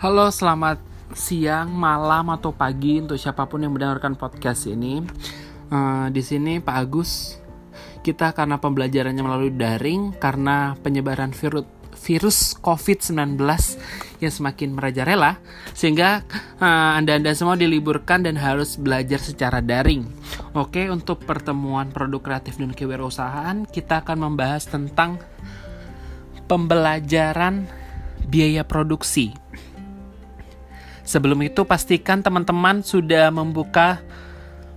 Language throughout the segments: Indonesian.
Halo, selamat siang, malam atau pagi untuk siapa pun yang mendengarkan podcast ini. Uh, di sini Pak Agus, kita karena pembelajarannya melalui daring karena penyebaran virus virus COVID-19 yang semakin merajalela sehingga uh, Anda-anda semua diliburkan dan harus belajar secara daring. Oke, untuk pertemuan produk kreatif dan kewirausahaan kita akan membahas tentang pembelajaran biaya produksi. Sebelum itu pastikan teman-teman sudah membuka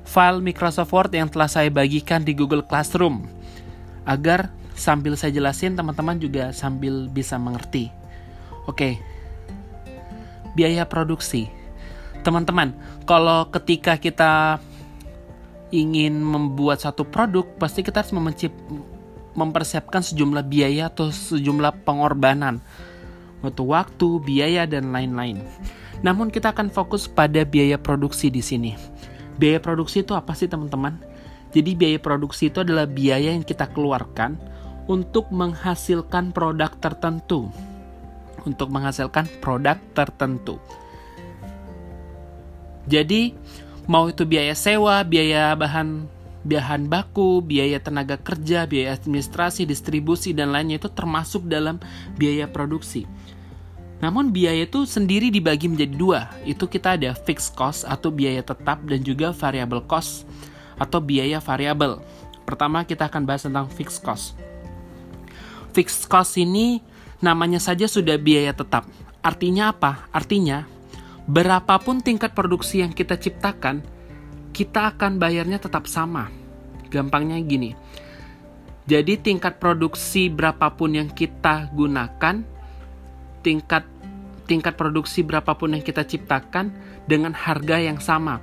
file Microsoft Word yang telah saya bagikan di Google Classroom agar sambil saya jelasin teman-teman juga sambil bisa mengerti. Oke. Biaya produksi. Teman-teman, kalau ketika kita ingin membuat satu produk, pasti kita harus mempersiapkan sejumlah biaya atau sejumlah pengorbanan. Waktu, biaya, dan lain-lain. Namun kita akan fokus pada biaya produksi di sini. Biaya produksi itu apa sih teman-teman? Jadi biaya produksi itu adalah biaya yang kita keluarkan untuk menghasilkan produk tertentu. Untuk menghasilkan produk tertentu. Jadi mau itu biaya sewa, biaya bahan bahan baku, biaya tenaga kerja, biaya administrasi, distribusi dan lainnya itu termasuk dalam biaya produksi. Namun biaya itu sendiri dibagi menjadi dua. Itu kita ada fixed cost atau biaya tetap dan juga variable cost atau biaya variabel. Pertama kita akan bahas tentang fixed cost. Fixed cost ini namanya saja sudah biaya tetap. Artinya apa? Artinya berapapun tingkat produksi yang kita ciptakan, kita akan bayarnya tetap sama. Gampangnya gini. Jadi tingkat produksi berapapun yang kita gunakan, tingkat tingkat produksi berapapun yang kita ciptakan dengan harga yang sama.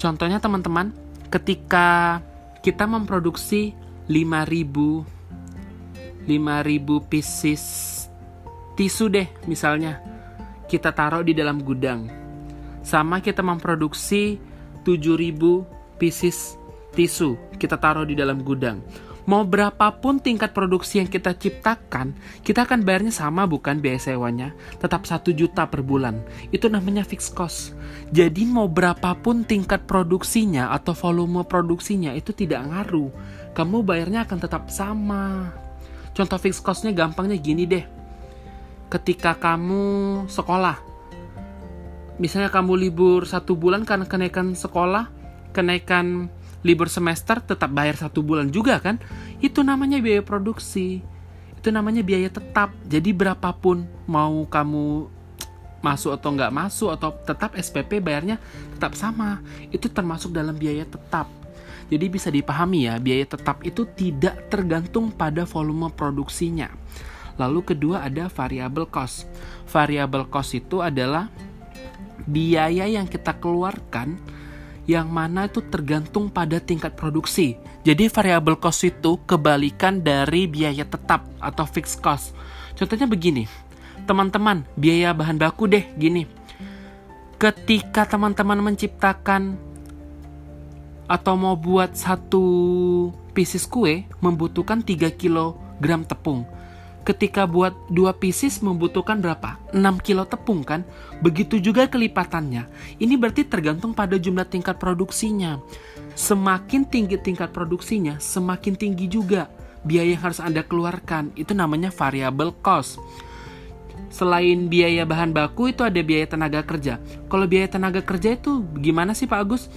Contohnya teman-teman, ketika kita memproduksi 5000 5000 pieces tisu deh misalnya kita taruh di dalam gudang. Sama kita memproduksi 7000 pieces tisu kita taruh di dalam gudang mau berapapun tingkat produksi yang kita ciptakan, kita akan bayarnya sama bukan biaya sewanya, tetap satu juta per bulan. Itu namanya fixed cost. Jadi mau berapapun tingkat produksinya atau volume produksinya itu tidak ngaruh. Kamu bayarnya akan tetap sama. Contoh fixed costnya gampangnya gini deh. Ketika kamu sekolah, misalnya kamu libur satu bulan karena kenaikan sekolah, kenaikan libur semester tetap bayar satu bulan juga kan? Itu namanya biaya produksi. Itu namanya biaya tetap. Jadi berapapun mau kamu masuk atau nggak masuk atau tetap SPP bayarnya tetap sama. Itu termasuk dalam biaya tetap. Jadi bisa dipahami ya biaya tetap itu tidak tergantung pada volume produksinya. Lalu kedua ada variable cost. Variable cost itu adalah biaya yang kita keluarkan yang mana itu tergantung pada tingkat produksi. Jadi variable cost itu kebalikan dari biaya tetap atau fixed cost. Contohnya begini, teman-teman, biaya bahan baku deh gini. Ketika teman-teman menciptakan atau mau buat satu pieces kue membutuhkan 3 kg tepung ketika buat dua pieces membutuhkan berapa? 6 kilo tepung kan? Begitu juga kelipatannya. Ini berarti tergantung pada jumlah tingkat produksinya. Semakin tinggi tingkat produksinya, semakin tinggi juga biaya yang harus Anda keluarkan. Itu namanya variable cost. Selain biaya bahan baku itu ada biaya tenaga kerja. Kalau biaya tenaga kerja itu gimana sih Pak Agus?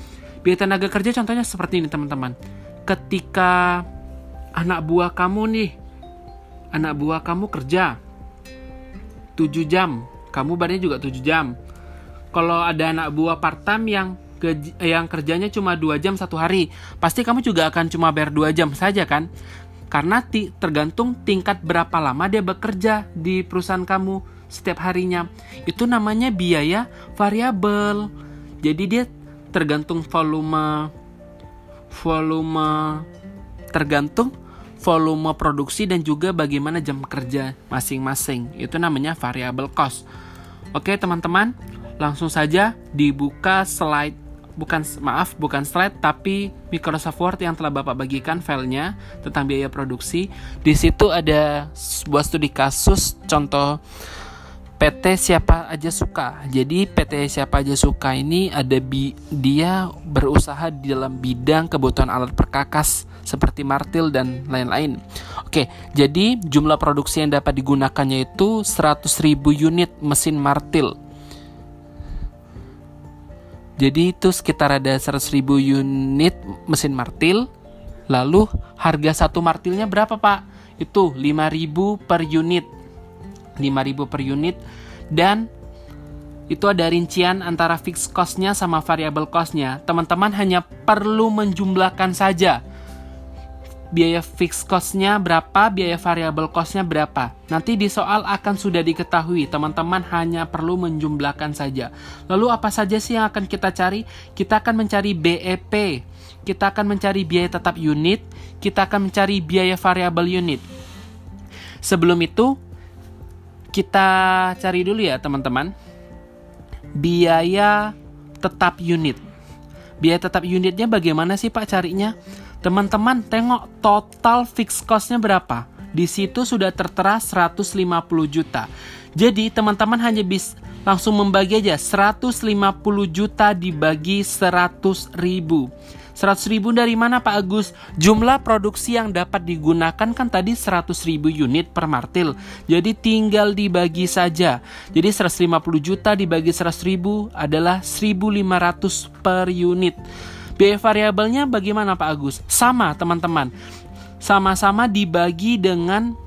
Biaya tenaga kerja contohnya seperti ini teman-teman. Ketika anak buah kamu nih anak buah kamu kerja 7 jam, kamu badannya juga 7 jam. Kalau ada anak buah part time yang yang kerjanya cuma 2 jam satu hari, pasti kamu juga akan cuma bayar 2 jam saja kan? Karena ti tergantung tingkat berapa lama dia bekerja di perusahaan kamu setiap harinya. Itu namanya biaya variabel. Jadi dia tergantung volume volume tergantung volume produksi dan juga bagaimana jam kerja masing-masing. Itu namanya variable cost. Oke, teman-teman, langsung saja dibuka slide bukan maaf bukan slide tapi Microsoft Word yang telah Bapak bagikan filenya tentang biaya produksi. Di situ ada sebuah studi kasus contoh PT siapa aja suka. Jadi PT siapa aja suka ini ada bi dia berusaha di dalam bidang kebutuhan alat perkakas seperti martil dan lain-lain. Oke, jadi jumlah produksi yang dapat digunakannya itu 100.000 unit mesin martil. Jadi itu sekitar ada 100.000 unit mesin martil. Lalu harga satu martilnya berapa, Pak? Itu 5.000 per unit 5000 per unit dan itu ada rincian antara fixed cost-nya sama variable cost-nya. Teman-teman hanya perlu menjumlahkan saja. Biaya fixed cost-nya berapa, biaya variable cost-nya berapa. Nanti di soal akan sudah diketahui, teman-teman hanya perlu menjumlahkan saja. Lalu apa saja sih yang akan kita cari? Kita akan mencari BEP, kita akan mencari biaya tetap unit, kita akan mencari biaya variable unit. Sebelum itu, kita cari dulu ya teman-teman. Biaya tetap unit. Biaya tetap unitnya bagaimana sih Pak carinya? Teman-teman tengok total fixed cost-nya berapa. Di situ sudah tertera 150 juta. Jadi teman-teman hanya bisa langsung membagi aja 150 juta dibagi 100 ribu 100 ribu dari mana Pak Agus? Jumlah produksi yang dapat digunakan kan tadi 100 ribu unit per martil. Jadi tinggal dibagi saja. Jadi 150 juta dibagi 100 ribu adalah 1500 per unit. Biaya variabelnya bagaimana Pak Agus? Sama teman-teman. Sama-sama dibagi dengan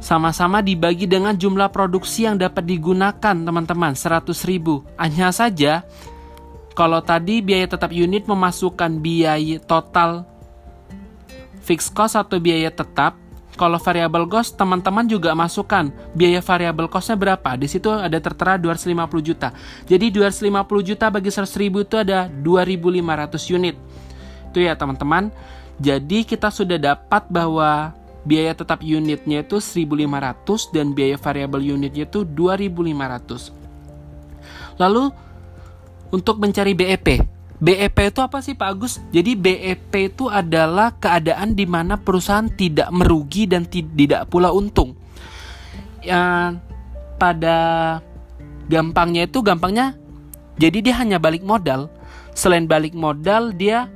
sama-sama dibagi dengan jumlah produksi yang dapat digunakan teman-teman 100 ribu hanya saja kalau tadi biaya tetap unit memasukkan biaya total fixed cost atau biaya tetap, kalau variable cost teman-teman juga masukkan biaya variable costnya berapa. Di situ ada tertera 250 juta. Jadi 250 juta bagi 100 ribu itu ada 2500 unit. Itu ya teman-teman. Jadi kita sudah dapat bahwa biaya tetap unitnya itu 1500 dan biaya variable unitnya itu 2500. Lalu untuk mencari BEP. BEP itu apa sih Pak Agus? Jadi BEP itu adalah keadaan di mana perusahaan tidak merugi dan tidak pula untung. Ya, pada gampangnya itu gampangnya jadi dia hanya balik modal. Selain balik modal dia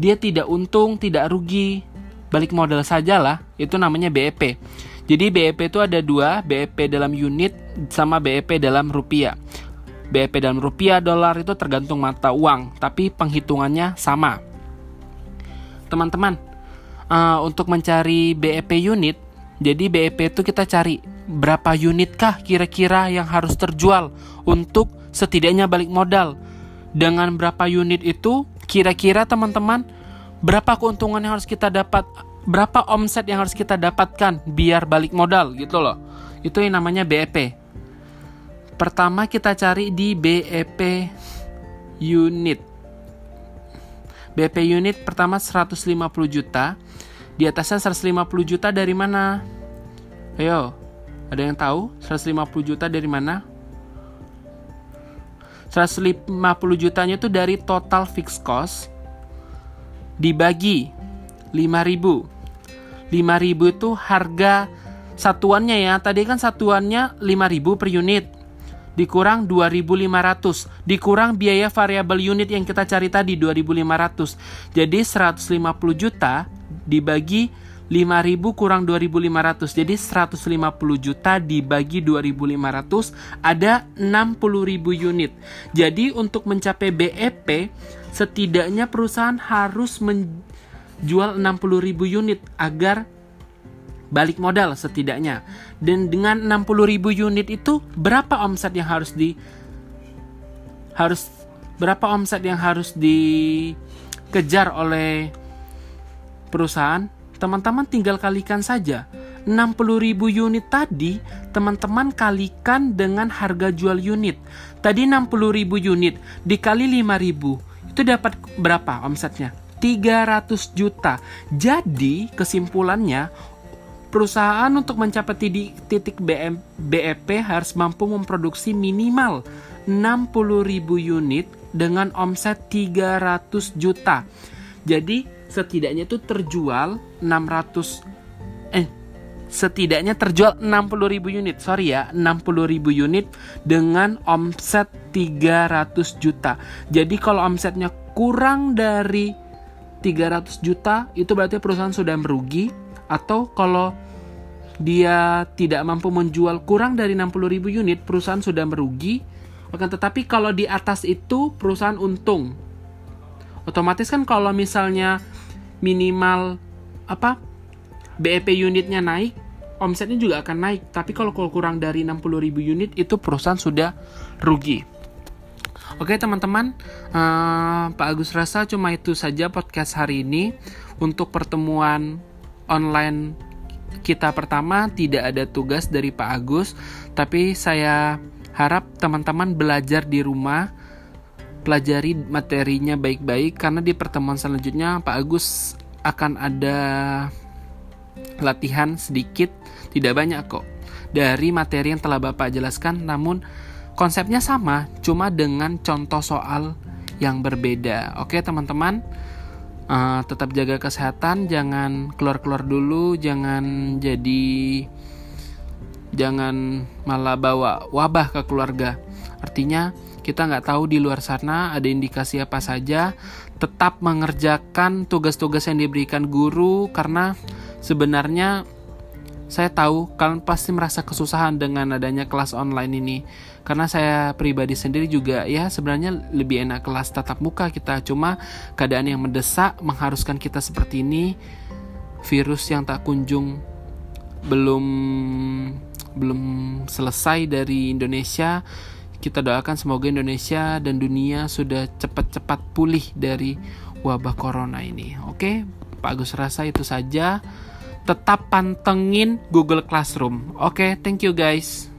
dia tidak untung, tidak rugi, balik modal sajalah. Itu namanya BEP. Jadi BEP itu ada dua, BEP dalam unit sama BEP dalam rupiah. BEP dalam rupiah dolar itu tergantung mata uang, tapi penghitungannya sama. Teman-teman, uh, untuk mencari BEP unit, jadi BEP itu kita cari berapa unitkah kira-kira yang harus terjual untuk setidaknya balik modal. Dengan berapa unit itu, kira-kira teman-teman, berapa keuntungan yang harus kita dapat, berapa omset yang harus kita dapatkan biar balik modal gitu loh. Itu yang namanya BEP. Pertama kita cari di BEP unit. BEP unit pertama 150 juta. Di atasnya 150 juta dari mana? Ayo, ada yang tahu 150 juta dari mana? 150 jutanya itu dari total fixed cost dibagi 5000. 5000 itu harga satuannya ya. Tadi kan satuannya 5000 per unit dikurang 2500 dikurang biaya variabel unit yang kita cari tadi 2500 jadi 150 juta dibagi 5000 kurang 2500 jadi 150 juta dibagi 2500 ada 60.000 unit. Jadi untuk mencapai BEP setidaknya perusahaan harus menjual 60.000 unit agar balik modal setidaknya. Dan dengan 60.000 unit itu berapa omset yang harus di harus berapa omset yang harus dikejar oleh perusahaan? Teman-teman tinggal kalikan saja. 60.000 unit tadi teman-teman kalikan dengan harga jual unit. Tadi 60.000 unit dikali 5.000 itu dapat berapa omsetnya? 300 juta. Jadi kesimpulannya Perusahaan untuk mencapai titik BM, BEP harus mampu memproduksi minimal 60.000 unit dengan omset 300 juta. Jadi setidaknya itu terjual 600 eh setidaknya terjual 60.000 unit. Sorry ya, 60.000 unit dengan omset 300 juta. Jadi kalau omsetnya kurang dari 300 juta, itu berarti perusahaan sudah merugi atau kalau dia tidak mampu menjual kurang dari 60.000 unit, perusahaan sudah merugi. Akan tetapi kalau di atas itu perusahaan untung. Otomatis kan kalau misalnya minimal apa BEP unitnya naik, omsetnya juga akan naik. Tapi kalau kurang dari 60.000 unit itu perusahaan sudah rugi. Oke teman-teman, uh, Pak Agus rasa cuma itu saja podcast hari ini untuk pertemuan online kita pertama tidak ada tugas dari Pak Agus, tapi saya harap teman-teman belajar di rumah, pelajari materinya baik-baik karena di pertemuan selanjutnya Pak Agus akan ada latihan sedikit, tidak banyak kok. Dari materi yang telah Bapak jelaskan, namun konsepnya sama, cuma dengan contoh soal yang berbeda. Oke, teman-teman, uh, tetap jaga kesehatan, jangan keluar-keluar dulu, jangan jadi jangan malah bawa wabah ke keluarga. Artinya kita nggak tahu di luar sana ada indikasi apa saja. Tetap mengerjakan tugas-tugas yang diberikan guru karena sebenarnya saya tahu kalian pasti merasa kesusahan dengan adanya kelas online ini. Karena saya pribadi sendiri juga ya sebenarnya lebih enak kelas tatap muka kita. Cuma keadaan yang mendesak mengharuskan kita seperti ini virus yang tak kunjung belum belum selesai dari Indonesia kita doakan semoga Indonesia dan dunia sudah cepat-cepat pulih dari wabah corona ini. Oke Pak Agus rasa itu saja tetap pantengin Google Classroom. Oke, okay, thank you guys.